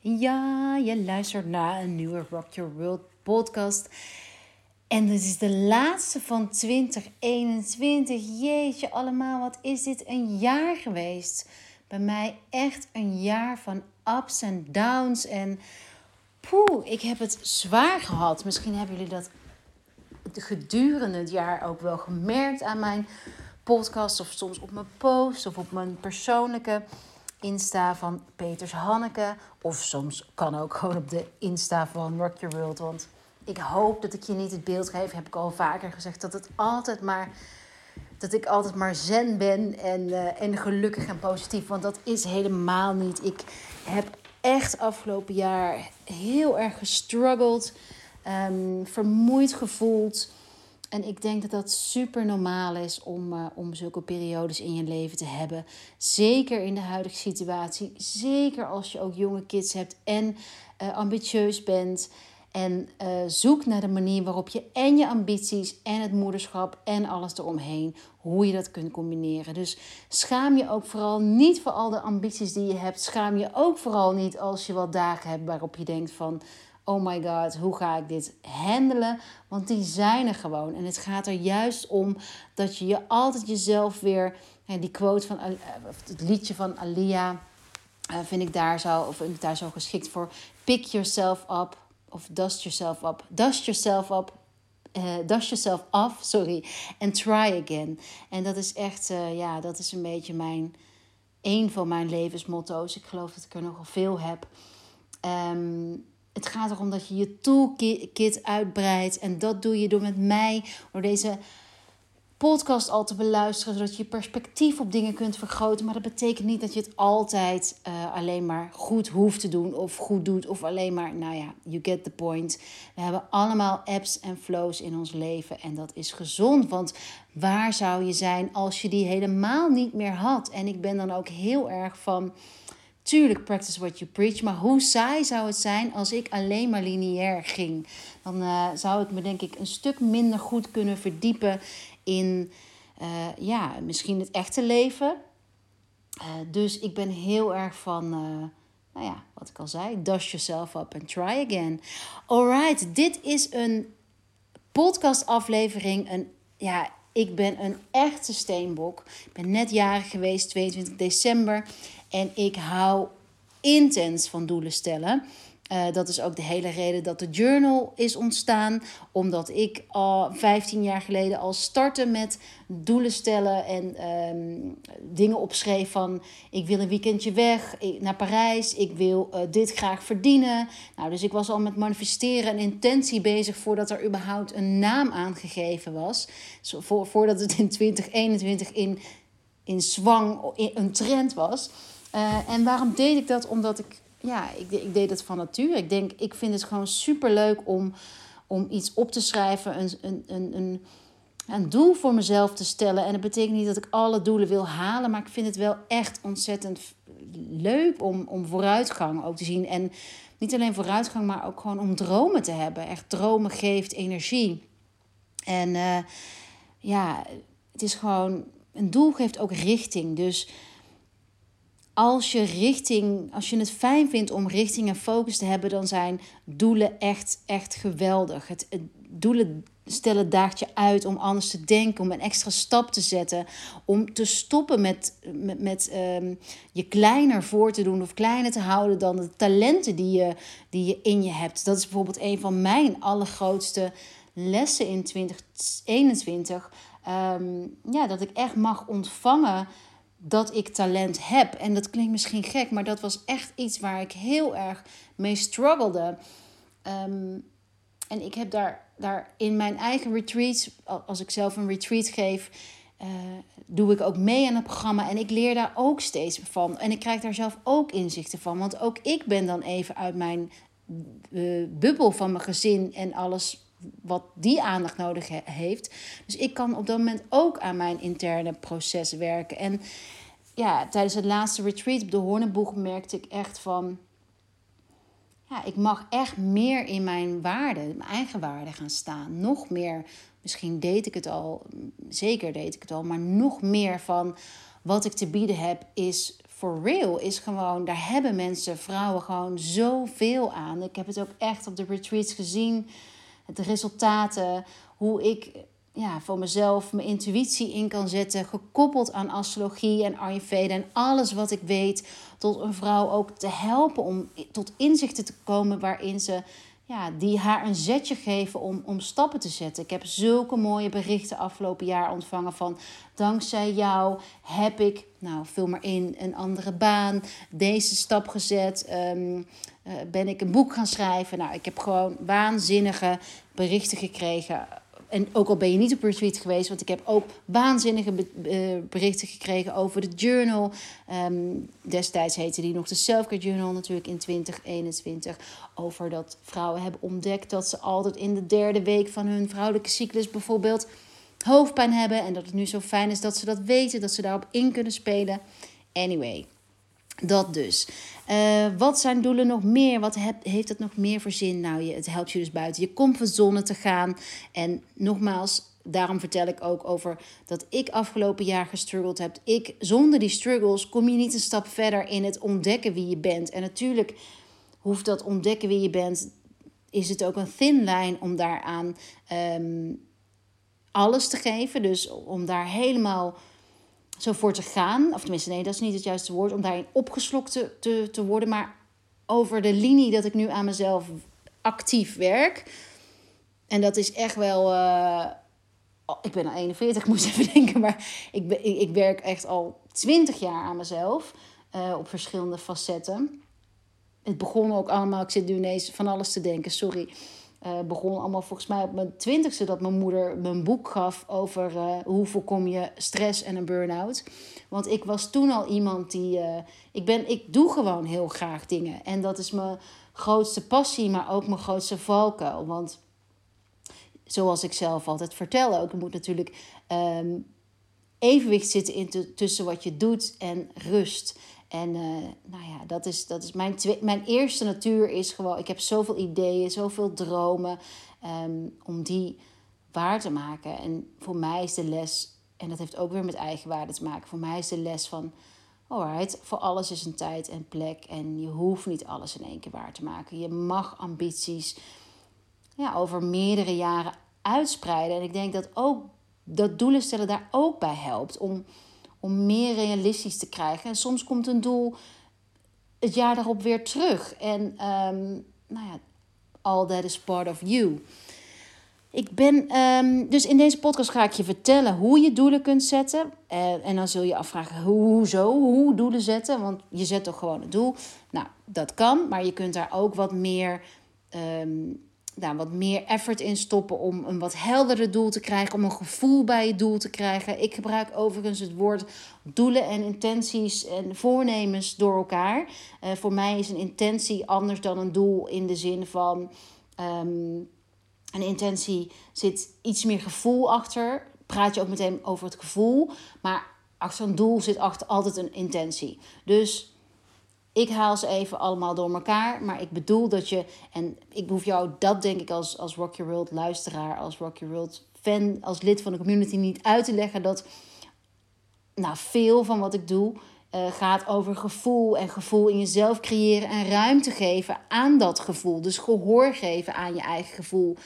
Ja, je luistert naar een nieuwe Rock Your World podcast. En dit is de laatste van 2021. Jeetje, allemaal, wat is dit een jaar geweest? Bij mij echt een jaar van ups en downs. En poeh, ik heb het zwaar gehad. Misschien hebben jullie dat gedurende het jaar ook wel gemerkt aan mijn podcast. Of soms op mijn post of op mijn persoonlijke Insta van Peters Hanneke. Of soms kan ook gewoon op de Insta van Rock Your World. Want ik hoop dat ik je niet het beeld geef, heb ik al vaker gezegd, dat het altijd maar. Dat ik altijd maar zen ben en, uh, en gelukkig en positief. Want dat is helemaal niet. Ik heb echt afgelopen jaar heel erg gestruggeld. Um, vermoeid gevoeld. En ik denk dat dat super normaal is om, uh, om zulke periodes in je leven te hebben. Zeker in de huidige situatie. Zeker als je ook jonge kids hebt en uh, ambitieus bent. En uh, zoek naar de manier waarop je en je ambities en het moederschap en alles eromheen, hoe je dat kunt combineren. Dus schaam je ook vooral niet voor al de ambities die je hebt. Schaam je ook vooral niet als je wat dagen hebt waarop je denkt van oh my god, hoe ga ik dit handelen? Want die zijn er gewoon. En het gaat er juist om dat je je altijd jezelf weer, die quote van, het liedje van Alia, eh, vind ik daar zo, of vind ik daar zo geschikt voor. Pick yourself up, of dust yourself up. Dust yourself up, uh, dust yourself off, sorry, and try again. En dat is echt, ja, dat is een beetje mijn, een van mijn levensmotto's. Ik geloof dat ik er nogal veel heb. Um, het gaat erom dat je je toolkit uitbreidt. En dat doe je door met mij, door deze podcast al te beluisteren, zodat je je perspectief op dingen kunt vergroten. Maar dat betekent niet dat je het altijd uh, alleen maar goed hoeft te doen of goed doet. Of alleen maar, nou ja, you get the point. We hebben allemaal apps en flows in ons leven en dat is gezond. Want waar zou je zijn als je die helemaal niet meer had? En ik ben dan ook heel erg van Tuurlijk, practice what you preach. Maar hoe saai zou het zijn als ik alleen maar lineair ging? Dan uh, zou ik me denk ik een stuk minder goed kunnen verdiepen in uh, ja, misschien het echte leven. Uh, dus ik ben heel erg van, nou ja, wat ik al zei, dust yourself up and try again. Alright, dit is een podcastaflevering. Een, ja, ik ben een echte steenbok. Ik ben net jarig geweest, 22 december. En ik hou intens van doelen stellen. Uh, dat is ook de hele reden dat de journal is ontstaan. Omdat ik al 15 jaar geleden al startte met doelen stellen en um, dingen opschreef van ik wil een weekendje weg naar Parijs, ik wil uh, dit graag verdienen. Nou, dus ik was al met manifesteren en intentie bezig voordat er überhaupt een naam aangegeven was. Zo, voor, voordat het in 2021 in, in zwang een trend was. Uh, en waarom deed ik dat? Omdat ik, ja, ik, ik deed het van nature. Ik denk, ik vind het gewoon super leuk om, om iets op te schrijven, een, een, een, een, een doel voor mezelf te stellen. En dat betekent niet dat ik alle doelen wil halen, maar ik vind het wel echt ontzettend leuk om, om vooruitgang ook te zien. En niet alleen vooruitgang, maar ook gewoon om dromen te hebben. Echt dromen geeft energie. En uh, ja, het is gewoon, een doel geeft ook richting. Dus als je richting, als je het fijn vindt om richting en focus te hebben, dan zijn doelen echt, echt geweldig. Het, doelen stellen daagt je uit om anders te denken, om een extra stap te zetten, om te stoppen met, met, met um, je kleiner voor te doen of kleiner te houden dan de talenten die je, die je in je hebt. Dat is bijvoorbeeld een van mijn allergrootste lessen in 2021. Um, ehm, ja, dat ik echt mag ontvangen dat ik talent heb. En dat klinkt misschien gek, maar dat was echt iets waar ik heel erg mee struggelde. Um, en ik heb daar, daar in mijn eigen retreats, als ik zelf een retreat geef, uh, doe ik ook mee aan het programma. En ik leer daar ook steeds van. En ik krijg daar zelf ook inzichten van. Want ook ik ben dan even uit mijn uh, bubbel van mijn gezin en alles wat die aandacht nodig heeft. Dus ik kan op dat moment ook aan mijn interne proces werken. En ja, tijdens het laatste retreat op de Horneboeg merkte ik echt van... Ja, ik mag echt meer in mijn waarde, mijn eigen waarde gaan staan. Nog meer, misschien deed ik het al, zeker deed ik het al, maar nog meer van wat ik te bieden heb is for real is gewoon, daar hebben mensen, vrouwen gewoon zoveel aan. Ik heb het ook echt op de retreats gezien. De resultaten, hoe ik ja, voor mezelf mijn intuïtie in kan zetten, gekoppeld aan astrologie en Ayurveda en alles wat ik weet, tot een vrouw ook te helpen om tot inzichten te komen waarin ze ja, die haar een zetje geven om, om stappen te zetten. Ik heb zulke mooie berichten afgelopen jaar ontvangen van dankzij jou heb ik, nou vul maar in, een andere baan, deze stap gezet, ehm, eh, ben ik een boek gaan schrijven. Nou, ik heb gewoon waanzinnige berichten gekregen en ook al ben je niet op retreat geweest, want ik heb ook waanzinnige berichten gekregen over de journal. Ehm, destijds heette die nog de Selfcare Journal natuurlijk in 2021. Over dat vrouwen hebben ontdekt dat ze altijd in de derde week van hun vrouwelijke cyclus bijvoorbeeld hoofdpijn hebben. En dat het nu zo fijn is dat ze dat weten, dat ze daarop in kunnen spelen. Anyway, dat dus. Uh, wat zijn doelen nog meer? Wat heb, heeft het nog meer voor zin? Nou, je, het helpt je dus buiten je comfortzone te gaan. En nogmaals, daarom vertel ik ook over dat ik afgelopen jaar gestruggeld heb. Ik, zonder die struggles kom je niet een stap verder in het ontdekken wie je bent. En natuurlijk hoeft dat ontdekken wie je bent, is het ook een thin line om daaraan um, alles te geven. Dus om daar helemaal zo voor te gaan. Of tenminste, nee, dat is niet het juiste woord. Om daarin opgeslokt te, te, te worden. Maar over de linie dat ik nu aan mezelf actief werk. En dat is echt wel. Uh, ik ben al 41, ik moest even denken. Maar ik, ik, werk echt al 20 jaar aan mezelf. Uh, op verschillende facetten. Het begon ook allemaal. Ik zit nu ineens van alles te denken, sorry. Uh, begon allemaal volgens mij op mijn twintigste dat mijn moeder me een boek gaf over uh, hoe voorkom je stress en een burn-out. Want ik was toen al iemand die. Uh, ik, ben, ik doe gewoon heel graag dingen. En dat is mijn grootste passie, maar ook mijn grootste valkuil. Want zoals ik zelf altijd vertel ook, er moet natuurlijk um, evenwicht zitten in tussen wat je doet en rust. En uh, nou ja, dat is, dat is mijn, mijn eerste natuur is gewoon, ik heb zoveel ideeën, zoveel dromen, um, om die waar te maken. En voor mij is de les, en dat heeft ook weer met eigenwaarde te maken, voor mij is de les van, alright, voor alles is een tijd en plek en je hoeft niet alles in één keer waar te maken. Je mag ambities ja, over meerdere jaren uitspreiden. En ik denk dat ook dat doelen stellen daar ook bij helpt om om meer realistisch te krijgen. En soms komt een doel het jaar daarop weer terug. En um, nou ja, all that is part of you. Ik ben, um, dus in deze podcast ga ik je vertellen hoe je doelen kunt zetten. Uh, en dan zul je afvragen, hoezo, hoe doelen zetten? Want je zet toch gewoon een doel. Nou, dat kan, maar je kunt daar ook wat meer um, daar wat meer effort in stoppen om een wat helderder doel te krijgen, om een gevoel bij je doel te krijgen. Ik gebruik overigens het woord doelen en intenties en voornemens door elkaar. Uh, voor mij is een intentie anders dan een doel in de zin van um, een intentie zit iets meer gevoel achter. Praat je ook meteen over het gevoel, maar achter een doel zit achter altijd een intentie. Dus ik haal ze even allemaal door elkaar. Maar ik bedoel dat je. En ik hoef jou dat denk ik als, als Rock World luisteraar, als Rock Your World fan, als lid van de community niet uit te leggen dat. Nou, veel van wat ik doe uh, gaat over gevoel en gevoel in jezelf creëren en ruimte geven aan dat gevoel. Dus gehoor geven aan je eigen gevoel.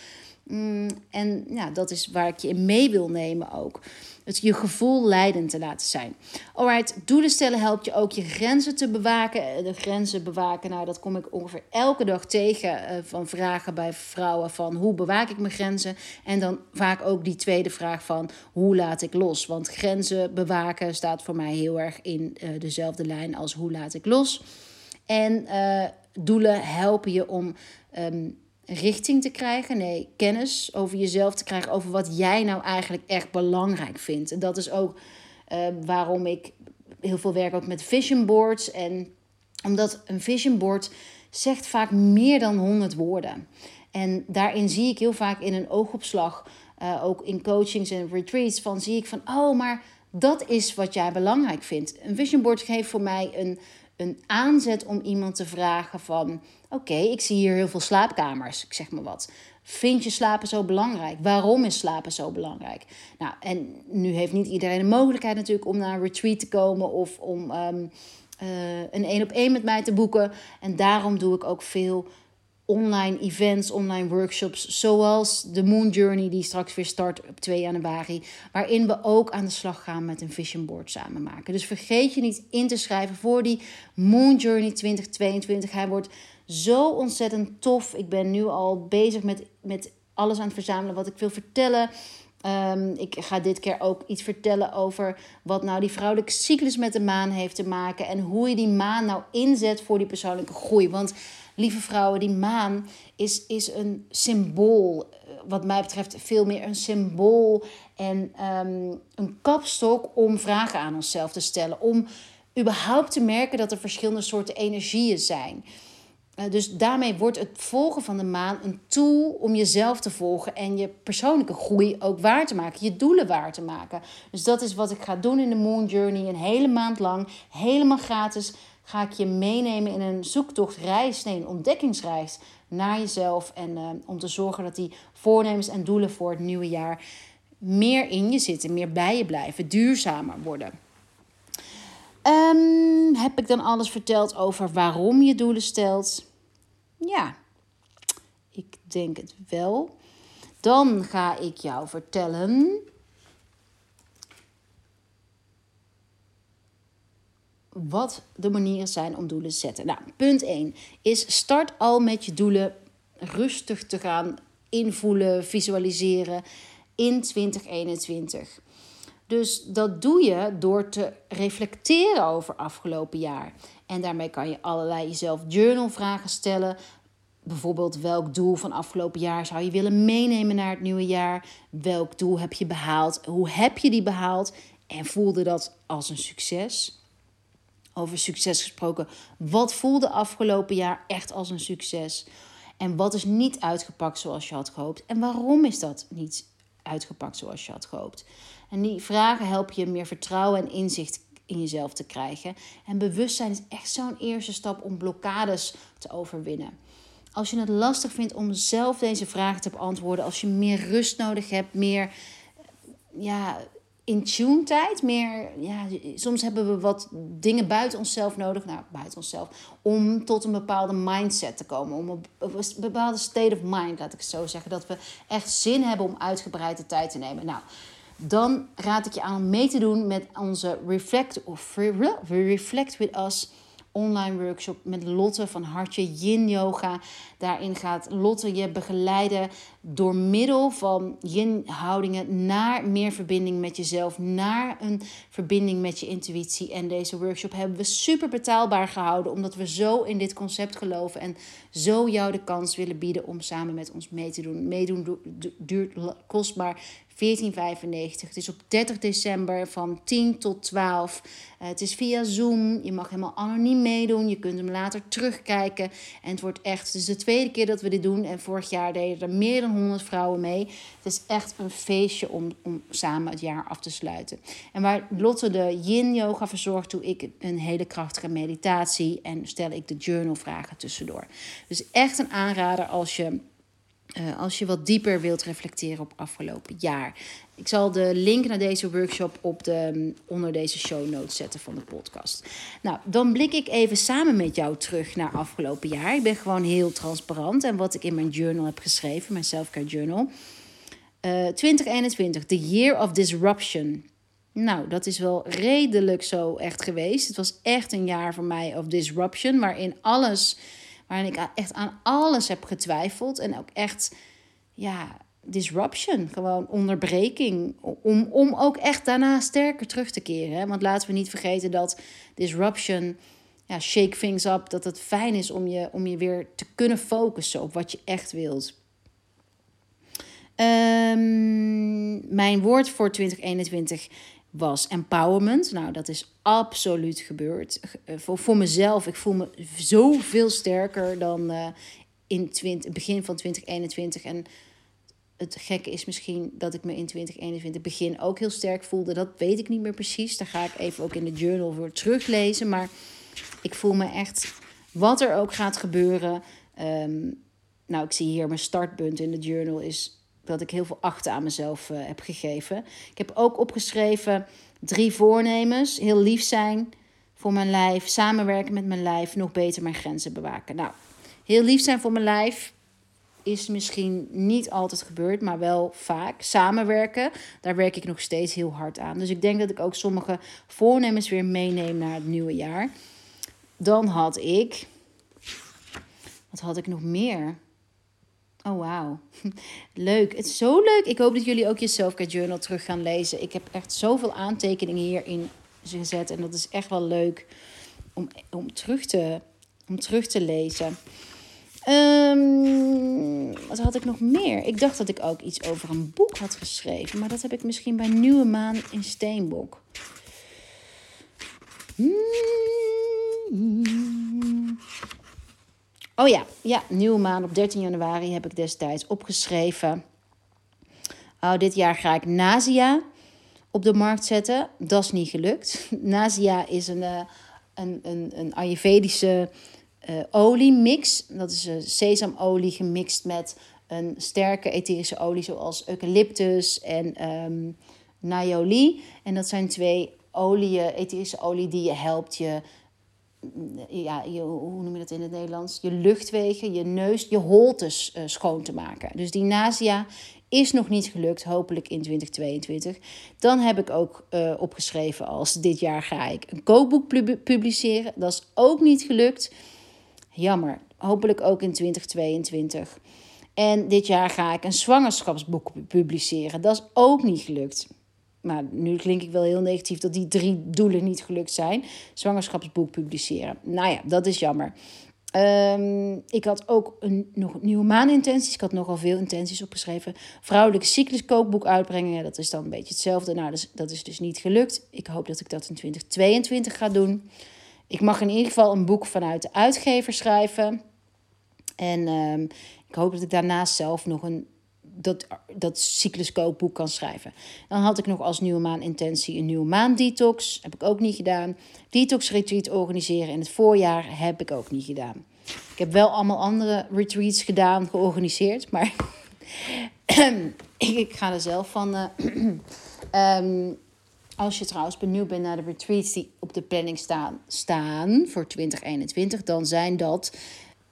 Mm, en ja, dat is waar ik je in mee wil nemen ook. Het je gevoel leidend te laten zijn. Alright, doelen stellen helpt je ook je grenzen te bewaken. Eh, de grenzen bewaken, nou dat kom ik ongeveer elke dag tegen uh, van vragen bij vrouwen van hoe bewaak ik mijn grenzen? En dan vaak ook die tweede vraag van hoe laat ik los? Want grenzen bewaken staat voor mij heel erg in uh, dezelfde lijn als hoe laat ik los. En doelen helpen je om um, richting te krijgen. Nee, kennis over jezelf te krijgen. Over wat jij nou eigenlijk echt belangrijk vindt. En dat is ook uh, waarom ik heel veel werk ook met vision boards. En omdat een vision board zegt vaak meer dan 100 woorden. En daarin zie ik heel vaak in een oogopslag, uh, ook in coachings en retreats, van zie ik van, oh, maar dat is wat jij belangrijk vindt. Een vision board geeft voor mij een, een aanzet om iemand te vragen van... oké, ik zie hier heel veel slaapkamers, ik zeg maar wat. Vind je slapen zo belangrijk? Waarom is slapen zo belangrijk? Nou, en nu heeft niet iedereen de mogelijkheid natuurlijk om naar een retreat te komen... of om um, een één op één met mij te boeken. En daarom doe ik ook veel online events, online workshops, zoals de Moon Journey, die straks weer start op 2 januari, waarin we ook aan de slag gaan met een vision board samen maken. Dus vergeet je niet in te schrijven voor die Moon Journey 2022. Hij wordt zo ontzettend tof. Ik ben nu al bezig met, met alles aan het verzamelen wat ik wil vertellen. Um, ik ga dit keer ook iets vertellen over wat nou die vrouwelijke cyclus met de maan heeft te maken. En hoe je die maan nou inzet voor die persoonlijke groei. Want lieve vrouwen, die maan is, is een symbool. Eh, wat mij betreft veel meer een symbool en um, een kapstok om vragen aan onszelf te stellen. Om überhaupt te merken dat er verschillende soorten energieën zijn. Uh, dus daarmee wordt het volgen van de maan een tool om jezelf te volgen en je persoonlijke groei ook waar te maken, je doelen waar te maken. Dus dat is wat ik ga doen in de Moon Journey, een hele maand lang, helemaal gratis ga ik je meenemen in een zoektocht, reis, nee, een ontdekkingsreis naar jezelf. En uh, om te zorgen dat die voornemens en doelen voor het nieuwe jaar meer in je zitten, meer bij je blijven, duurzamer worden. Um, heb ik dan alles verteld over waarom je doelen stelt? Ja, ik denk het wel. Dan ga ik jou vertellen wat de manieren zijn om doelen te zetten. Nou, punt 1 is start al met je doelen rustig te gaan invoelen, visualiseren in 2021. Dus dat doe je door te reflecteren over afgelopen jaar. En daarmee kan je allerlei jezelf journalvragen stellen. Bijvoorbeeld, welk doel van afgelopen jaar zou je willen meenemen naar het nieuwe jaar? Welk doel heb je behaald? Hoe heb je die behaald? En voelde dat als een succes? Over succes gesproken, wat voelde afgelopen jaar echt als een succes? En wat is niet uitgepakt zoals je had gehoopt? En waarom is dat niet uitgepakt zoals je had gehoopt? En die vragen helpen je meer vertrouwen en inzicht in jezelf te krijgen. En bewustzijn is echt zo'n eerste stap om blokkades te overwinnen. Als je het lastig vindt om zelf deze vragen te beantwoorden, als je meer rust nodig hebt, meer ja, in tune tijd. Meer, ja, soms hebben we wat dingen buiten onszelf nodig, nou buiten onszelf, om tot een bepaalde mindset te komen. Om een, bepaalde state of mind, laat ik het zo zeggen. Dat we echt zin hebben om uitgebreide tijd te nemen. Nou, dan raad ik je aan om mee te doen met onze Reflect, of Reflect with Us online workshop met Lotte van Hartje Yin Yoga. Daarin gaat Lotte je begeleiden door middel van yin houdingen naar meer verbinding met jezelf, naar een verbinding met je intuïtie. En deze workshop hebben we super betaalbaar gehouden, omdat we zo in dit concept geloven en zo jou de kans willen bieden om samen met ons mee te doen. Meedoen duurt kostbaar 1495. Het is op 30 december van 10 tot 12. Uh, het is via Zoom. Je mag helemaal anoniem meedoen. Je kunt hem later terugkijken. En het wordt echt, is de tweede keer dat we dit doen. En vorig jaar deden er meer dan 100 vrouwen mee. Het is echt een feestje om, om samen het jaar af te sluiten. En waar Lotte de yin yoga verzorgt, doe ik een hele krachtige meditatie. En stel ik de journalvragen tussendoor. Dus echt een aanrader als je uh, als je wat dieper wilt reflecteren op afgelopen jaar. Ik zal de link naar deze workshop op de, mm, onder deze show notes zetten van de podcast. Nou, dan blik ik even samen met jou terug naar afgelopen jaar. Ik ben gewoon heel transparant en wat ik in mijn journal heb geschreven, mijn selfcare journal. Uh, 2021, the year of disruption. Nou, dat is wel redelijk zo echt geweest. Het was echt een jaar voor mij of disruption, waarin alles waarin ik echt aan alles heb getwijfeld. En ook echt, ja, disruption, gewoon onderbreking. Om, om ook echt daarna sterker terug te keren. Want laten we niet vergeten dat disruption, ja, shake things up, dat het fijn is om je, om je weer te kunnen focussen op wat je echt wilt. Um, mijn woord voor 2021 was empowerment. Nou, dat is absoluut gebeurd. Eh, voor, voor mezelf, ik voel me zoveel sterker dan uh, in 20, begin van 2021. En het gekke is misschien dat ik me in 2021 begin ook heel sterk voelde. Dat weet ik niet meer precies. Daar ga ik even ook in de journal voor teruglezen. Maar ik voel me echt, wat er ook gaat gebeuren. Um, nou, ik zie hier mijn startpunt in de journal is dat ik heel veel achten aan mezelf uh, heb gegeven. Ik heb ook opgeschreven drie voornemens. Heel lief zijn, voor mijn lijf, samenwerken met mijn lijf, nog beter mijn grenzen bewaken. Nou, heel lief zijn voor mijn lijf is misschien niet altijd gebeurd, maar wel vaak. Samenwerken, daar werk ik nog steeds heel hard aan. Dus ik denk dat ik ook sommige voornemens weer meeneem naar het nieuwe jaar. Dan had ik. Wat had ik nog meer? Oh, wauw. Leuk. Het is zo leuk. Ik hoop dat jullie ook je Selfcare Journal terug gaan lezen. Ik heb echt zoveel aantekeningen hierin gezet. En dat is echt wel leuk om, om, terug, te, om terug te lezen. Um, wat had ik nog meer? Ik dacht dat ik ook iets over een boek had geschreven. Maar dat heb ik misschien bij Nieuwe Maan in Steenbok. Hmm. Oh ja, ja, Nieuwe Maan op 13 januari heb ik destijds opgeschreven. Oh, dit jaar ga ik Nazia op de markt zetten. Dat is niet gelukt. Nazia is een, eh, een, een, een Ayurvedische uh, oliemix. Dat is uh, sesamolie gemixt met een sterke etherische olie zoals eucalyptus en um. En dat zijn twee oliën, etherische olie die je helpt je, ja, je, hoe noem je dat in het Nederlands? Je luchtwegen, je neus, je holtes uh, schoon te maken. Dus die Nasia is nog niet gelukt, hopelijk in 2022. Dan heb ik ook uh, opgeschreven als dit jaar ga ik een kookboek publiceren. Dat is ook niet gelukt. Jammer. Hopelijk ook in 2022. En dit jaar ga ik een zwangerschapsboek publiceren. Dat is ook niet gelukt. Maar nu klink ik wel heel negatief dat die drie doelen niet gelukt zijn. Zwangerschapsboek publiceren. Nou ja, dat is jammer. Um, ik had ook een, nog nieuwe maanintenties. Ik had nogal veel intenties opgeschreven. Vrouwelijke cycluskookboek uitbrengen. Dat is dan een beetje hetzelfde. Nou, dat is, dat is dus niet gelukt. Ik hoop dat ik dat in 2022 ga doen. Ik mag in ieder geval een boek vanuit de uitgever schrijven. En um, ik hoop dat ik daarnaast zelf nog een dat, dat kan schrijven. Dan had ik nog als nieuwe maan intentie een nieuwe maan detox. Heb ik ook niet gedaan. Detox retreat organiseren in het voorjaar heb ik ook niet gedaan. Ik heb wel allemaal andere retreats gedaan, georganiseerd. Maar ik, ga er zelf van. Uh, um, Als je trouwens benieuwd bent naar de retreats die op de planning staan, staan voor 2021, dan zijn dat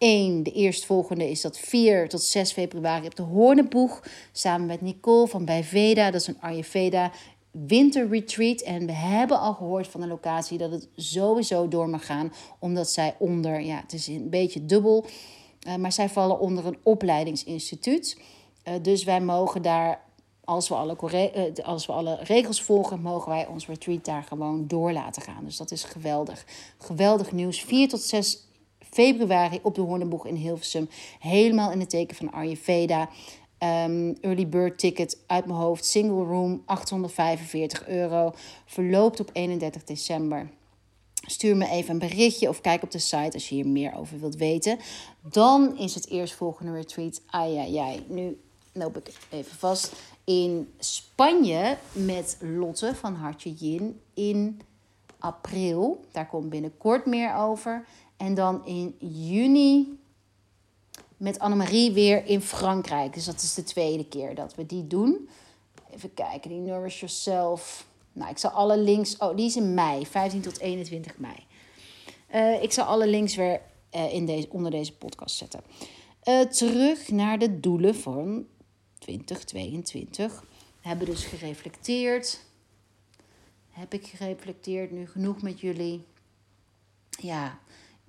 1. De eerstvolgende is dat 4 tot 6 februari op de Hoorneboeg. Samen met Nicole van Bijveda. Dat is een Ayurveda winterretreat. En we hebben al gehoord van de locatie dat het sowieso door mag gaan. Omdat zij onder, ja, het is een beetje dubbel. Uh, maar zij vallen onder een opleidingsinstituut. Uh, dus wij mogen daar als we, alle, eh, als we alle regels volgen, mogen wij ons retreat daar gewoon door laten gaan. Dus dat is geweldig. Geweldig nieuws. 4 tot 6 februari op de Hoornboeg in Hilversum. Helemaal in het teken van Ayurveda. Um, early bird ticket uit mijn hoofd. Single room, 845 euro. Verloopt op 31 december. Stuur me even een berichtje of kijk op de site als je hier meer over wilt weten. Dan is het eerstvolgende retreat. Ai, ai, ai. Nu loop ik even vast in Spanje met Lotte van Hartje Jin in april. Daar komt binnenkort meer over. En dan in juni met Annemarie weer in Frankrijk. Dus dat is de tweede keer dat we die doen. Even kijken, die Nourish Yourself. Nou, ik zal alle links... Oh, die is in mei, 15 tot 21 mei. Uh, ik zal alle links weer uh, in deze, onder deze podcast zetten. Uh, terug naar de doelen van 2022. We hebben dus gereflecteerd. Heb ik gereflecteerd nu genoeg met jullie? Ja,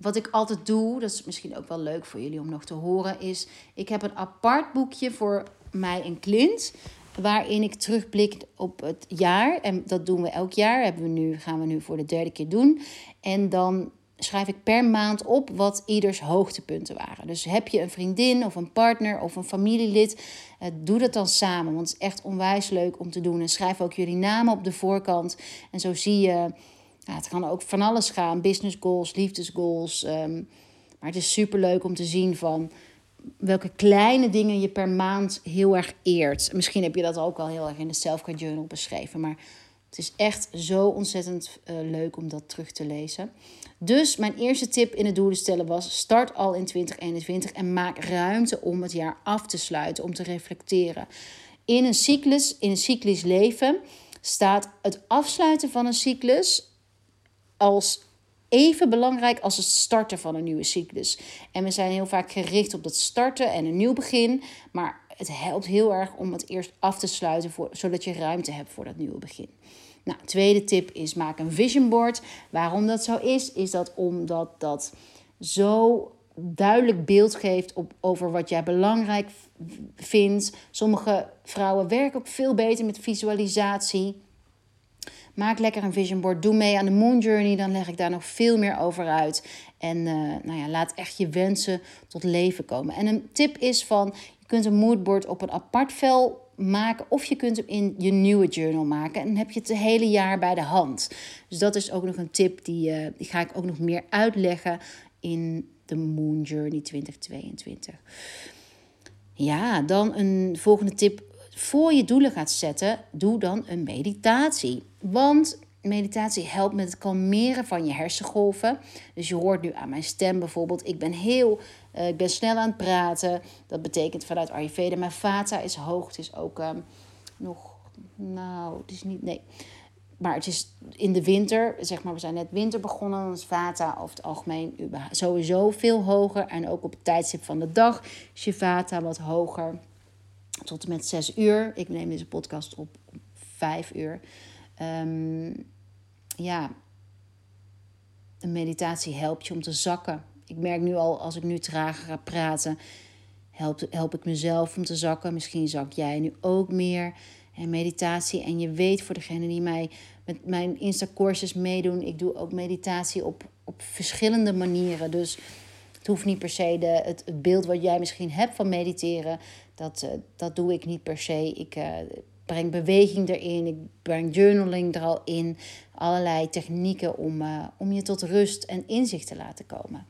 wat ik altijd doe, dat is misschien ook wel leuk voor jullie om nog te horen, is ik heb een apart boekje voor mij en Clint. Waarin ik terugblik op het jaar. En dat doen we elk jaar. Hebben we nu, gaan we nu voor de derde keer doen. En dan schrijf ik per maand op wat ieders hoogtepunten waren. Dus heb je een vriendin of een partner of een familielid, eh, doe dat dan samen. Want het is echt onwijs leuk om te doen. En schrijf ook jullie namen op de voorkant. En zo zie je, ja, het kan ook van alles gaan: business goals, liefdesgoals. Um, maar het is super leuk om te zien van welke kleine dingen je per maand heel erg eert. Misschien heb je dat ook al heel erg in de Self-Care Journal beschreven. Maar het is echt zo ontzettend uh, leuk om dat terug te lezen. Dus mijn eerste tip in het doelen stellen was: start al in 2021 en maak ruimte om het jaar af te sluiten, om te reflecteren. In een cyclus, in een cyclisch leven, staat het afsluiten van een cyclus als even belangrijk als het starten van een nieuwe cyclus. En we zijn heel vaak gericht op dat starten en een nieuw begin. Maar het helpt heel erg om het eerst af te sluiten, voor, zodat je ruimte hebt voor dat nieuwe begin. Nou, tweede tip is maak een vision board. Waarom dat zo is, is dat omdat dat zo duidelijk beeld geeft op, over wat jij belangrijk vindt. Sommige vrouwen werken ook veel beter met visualisatie. Maak lekker een vision board. Doe mee aan de Moon Journey. Dan leg ik daar nog veel meer over uit. En uh, nou ja, laat echt je wensen tot leven komen. En een tip is van, je kunt een moodboard op een apart vel maken. Of je kunt hem in je nieuwe journal maken. En dan heb je het, het hele jaar bij de hand. Dus dat is ook nog een tip. Die, uh, die ga ik ook nog meer uitleggen in de Moon Journey 2022. Ja, dan een volgende tip. Voor je doelen gaat zetten, doe dan een meditatie. Want meditatie helpt met het kalmeren van je hersengolven. Dus je hoort nu aan mijn stem bijvoorbeeld. Ik ben heel, uh, ik ben snel aan het praten. Dat betekent vanuit Ayurveda, mijn vata is hoog. Het is ook um, nog, nou, het is niet, nee. Maar het is in de winter, zeg maar, we zijn net winter begonnen. Dan is vata over het algemeen sowieso veel hoger. En ook op het tijdstip van de dag is je vata wat hoger. Tot en met 6 uur. Ik neem deze podcast op om 5 uur. Um, ja, een meditatie helpt je om te zakken. Ik merk nu al, als ik nu trager ga praten, help, help ik mezelf om te zakken. Misschien zak jij nu ook meer. En meditatie. En je weet voor degene die mij met mijn Insta-courses meedoen, ik doe ook meditatie op, op verschillende manieren. Dus het hoeft niet per se de, het beeld wat jij misschien hebt van mediteren, dat, uh, dat doe ik niet per se. Ik uh, breng beweging erin, ik breng journaling er al in. Allerlei technieken om, uh, om je tot rust en inzicht te laten komen.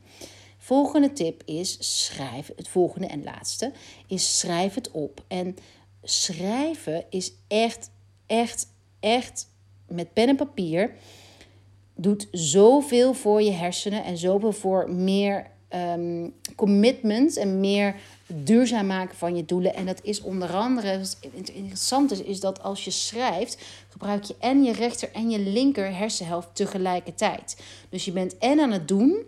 Volgende tip is schrijf, het volgende en laatste, is schrijf het op. En schrijven is echt, echt, echt met pen en papier doet zoveel voor je hersenen en zoveel voor meer um, commitment en meer duurzaam maken van je doelen. En dat is onder andere, wat interessant is, is dat als je schrijft, gebruik je en je rechter en je linker hersenhelft tegelijkertijd. Dus je bent en aan het doen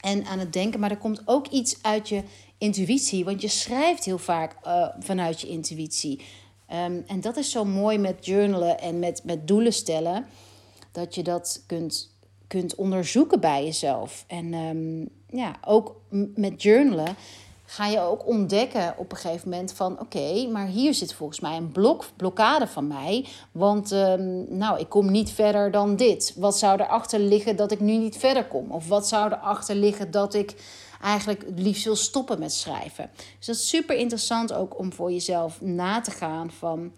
en aan het denken, maar er komt ook iets uit je intuïtie, want je schrijft heel vaak uh, vanuit je intuïtie. Um, en dat is zo mooi met journalen en met, met doelen stellen, dat je dat kunt, kunt onderzoeken bij jezelf. En um, ja, ook met journalen ga je ook ontdekken op een gegeven moment van oké, maar hier zit volgens mij een blok, blokkade van mij. Want um, nou, ik kom niet verder dan dit. Wat zou erachter liggen dat ik nu niet verder kom? Of wat zou erachter liggen dat ik eigenlijk het liefst wil stoppen met schrijven? Dus dat is super interessant ook om voor jezelf na te gaan van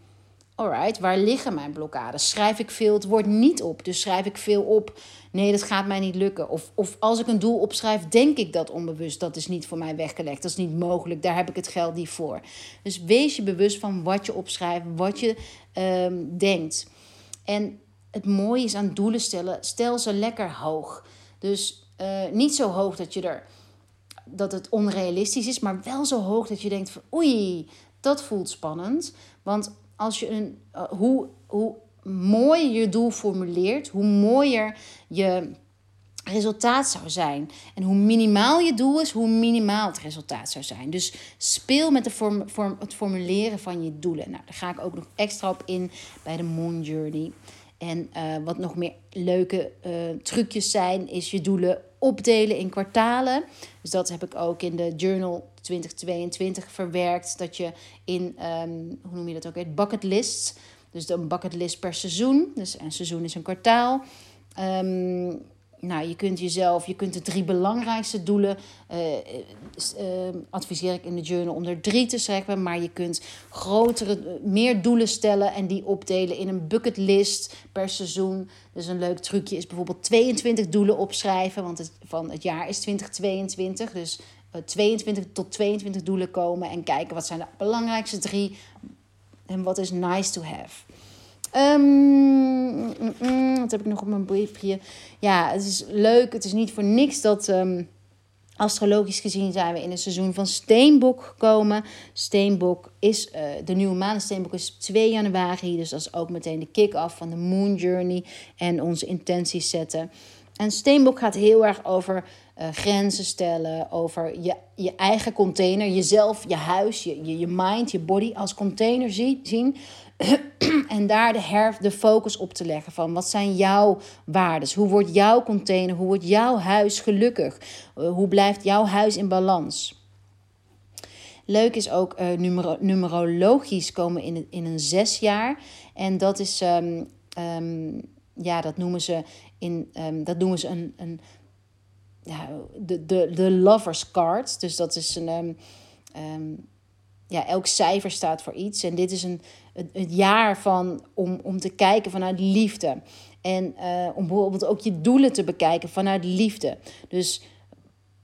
alright, waar liggen mijn blokkades? Schrijf ik veel het woord niet op? Dus schrijf ik veel op, nee, dat gaat mij niet lukken. Of, of als ik een doel opschrijf, denk ik dat onbewust, dat is niet voor mij weggelegd. Dat is niet mogelijk, daar heb ik het geld niet voor. Dus wees je bewust van wat je opschrijft, wat je um, denkt. En het mooie is aan doelen stellen, stel ze lekker hoog. Dus uh, niet zo hoog dat je er dat het onrealistisch is, maar wel zo hoog dat je denkt van oei, dat voelt spannend. Want als je een, uh, hoe, hoe mooier je doel formuleert, hoe mooier je resultaat zou zijn. En hoe minimaal je doel is, hoe minimaal het resultaat zou zijn. Dus speel met de vorm, vorm, het formuleren van je doelen. Nou, daar ga ik ook nog extra op in bij de Moon Journey. En uh, wat nog meer leuke uh, trucjes zijn, is je doelen opdelen in kwartalen. Dus dat heb ik ook in de Journal 2022 verwerkt. Dat je in, um, hoe noem je dat ook, het bucket lists. Dus een bucket list per seizoen. Dus een seizoen is een kwartaal. Um, nou, je kunt jezelf, je kunt de drie belangrijkste doelen, uh, uh, adviseer ik in de journal om er drie te schrijven. Maar je kunt grotere, meer doelen stellen en die opdelen in een bucketlist per seizoen. Dus een leuk trucje is bijvoorbeeld 22 doelen opschrijven, want het, van het jaar is 2022. Dus 22 tot 22 doelen komen en kijken wat zijn de belangrijkste drie en wat is nice to have. Um, wat heb ik nog op mijn briefje? Ja, het is leuk. Het is niet voor niks dat. Um, astrologisch gezien zijn we in het seizoen van Steenbok gekomen. Steenbok is uh, de nieuwe maan. Steenbok is 2 januari. Dus dat is ook meteen de kick-off van de Moon Journey. En onze intenties zetten. En Steenbok gaat heel erg over uh, grenzen stellen, over je, je eigen container, jezelf, je huis, je, je, je mind, je body als container zien. en daar de, her, de focus op te leggen van wat zijn jouw waarden? Hoe wordt jouw container, hoe wordt jouw huis gelukkig? Uh, hoe blijft jouw huis in balans? Leuk is ook uh, numero numerologisch komen in, in een zes jaar. En dat is, um, um, ja, dat noemen ze, in, um, dat noemen ze een, een ja, de, de, de lovers card. Dus dat is een, ja, elk cijfer staat voor iets. En dit is een, het, jaar van, om, om te kijken vanuit liefde. En uh, om bijvoorbeeld ook je doelen te bekijken vanuit liefde. Dus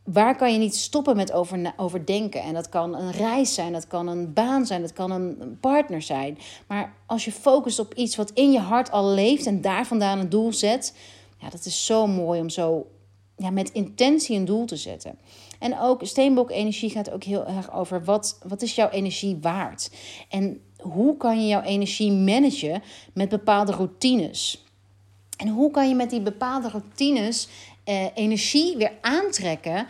waar kan je niet stoppen met over, overdenken? En dat kan een reis zijn, dat kan een baan zijn, dat kan een partner zijn. Maar als je focust op iets wat in je hart al leeft en daar vandaan een doel zet, ja, dat is zo mooi om zo ja, met intentie een doel te zetten. En ook Steenbok Energie gaat ook heel erg over wat, wat is jouw energie waard? En hoe kan je jouw energie managen met bepaalde routines? En hoe kan je met die bepaalde routines eh, energie weer aantrekken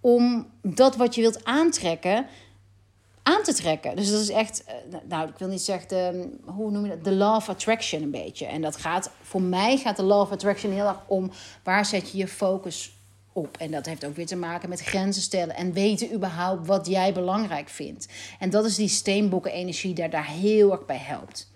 om dat wat je wilt aantrekken aan te trekken. Dus dat is echt, eh, nou, ik wil niet zeggen, de, hoe noem je dat? De law of attraction een beetje. En dat gaat, voor mij gaat de law of attraction heel erg om waar zet je je focus op. En dat heeft ook weer te maken met grenzen stellen en weten überhaupt wat jij belangrijk vindt. En dat is die steenbokken energie daar, daar heel erg bij helpt.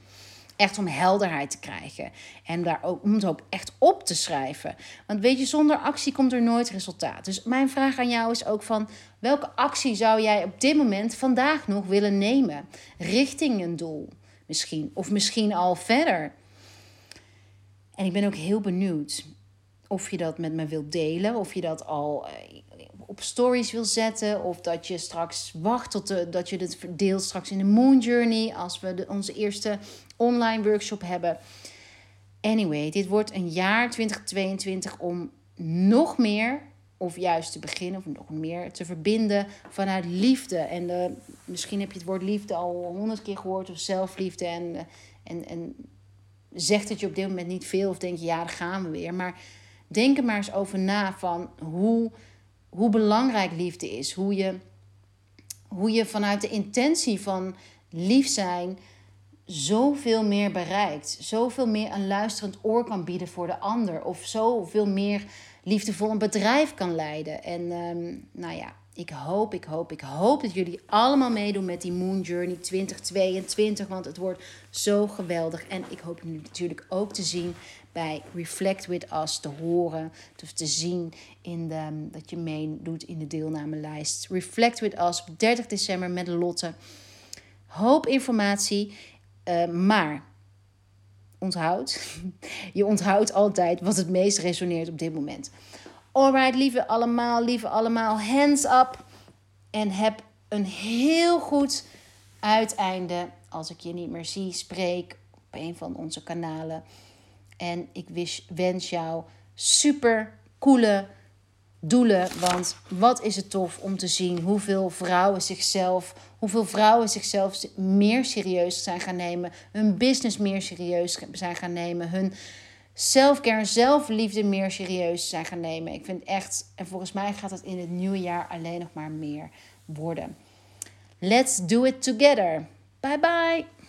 Echt om helderheid te krijgen. En daar ook, om het ook echt op te schrijven. Want weet je, zonder actie komt er nooit resultaat. Dus mijn vraag aan jou is ook van... welke actie zou jij op dit moment vandaag nog willen nemen? Richting een doel misschien. Of misschien al verder. En ik ben ook heel benieuwd of je dat met me wilt delen. Of je dat al eh, op stories wil zetten. Of dat je straks wacht tot dat je het deelt straks in de Moon Journey. Als we de, onze eerste online workshop hebben. Anyway, dit wordt een jaar 2022 om nog meer, of juist te beginnen, of nog meer te verbinden vanuit liefde. En de, misschien heb je het woord liefde al honderd keer gehoord, of zelfliefde. En, en, en zegt het je op dit moment niet veel, of denk je, ja, daar gaan we weer. Maar denk er maar eens over na van hoe, hoe belangrijk liefde is. Hoe je, hoe je vanuit de intentie van lief zijn zoveel meer bereikt. Zoveel meer een luisterend oor kan bieden voor de ander. Of zoveel meer liefdevol een bedrijf kan leiden. En um, nou ja, ik hoop, ik hoop, ik hoop dat jullie allemaal meedoen met die Moon Journey 2022. Want het wordt zo geweldig. En ik hoop jullie natuurlijk ook te zien bij Reflect With Us. Te horen of te zien in de, dat je meedoet in de deelnamelijst. Reflect With Us op 30 december met Lotte. Hoop informatie. Uh, maar onthoud, je onthoudt altijd wat het meest resoneert op dit moment. Alright, lieve allemaal, lieve allemaal, hands up. En heb een heel goed uiteinde als ik je niet meer zie, spreek op een van onze kanalen. En ik wens jou super coole doelen. Want wat is het tof om te zien hoeveel vrouwen zichzelf, hoeveel vrouwen zichzelf meer serieus zijn gaan nemen, hun business meer serieus zijn gaan nemen, hun selfcare zelfliefde meer serieus zijn gaan nemen. Ik vind echt, en volgens mij gaat het in het nieuwe jaar alleen nog maar meer worden. Let's do it together. Bye bye.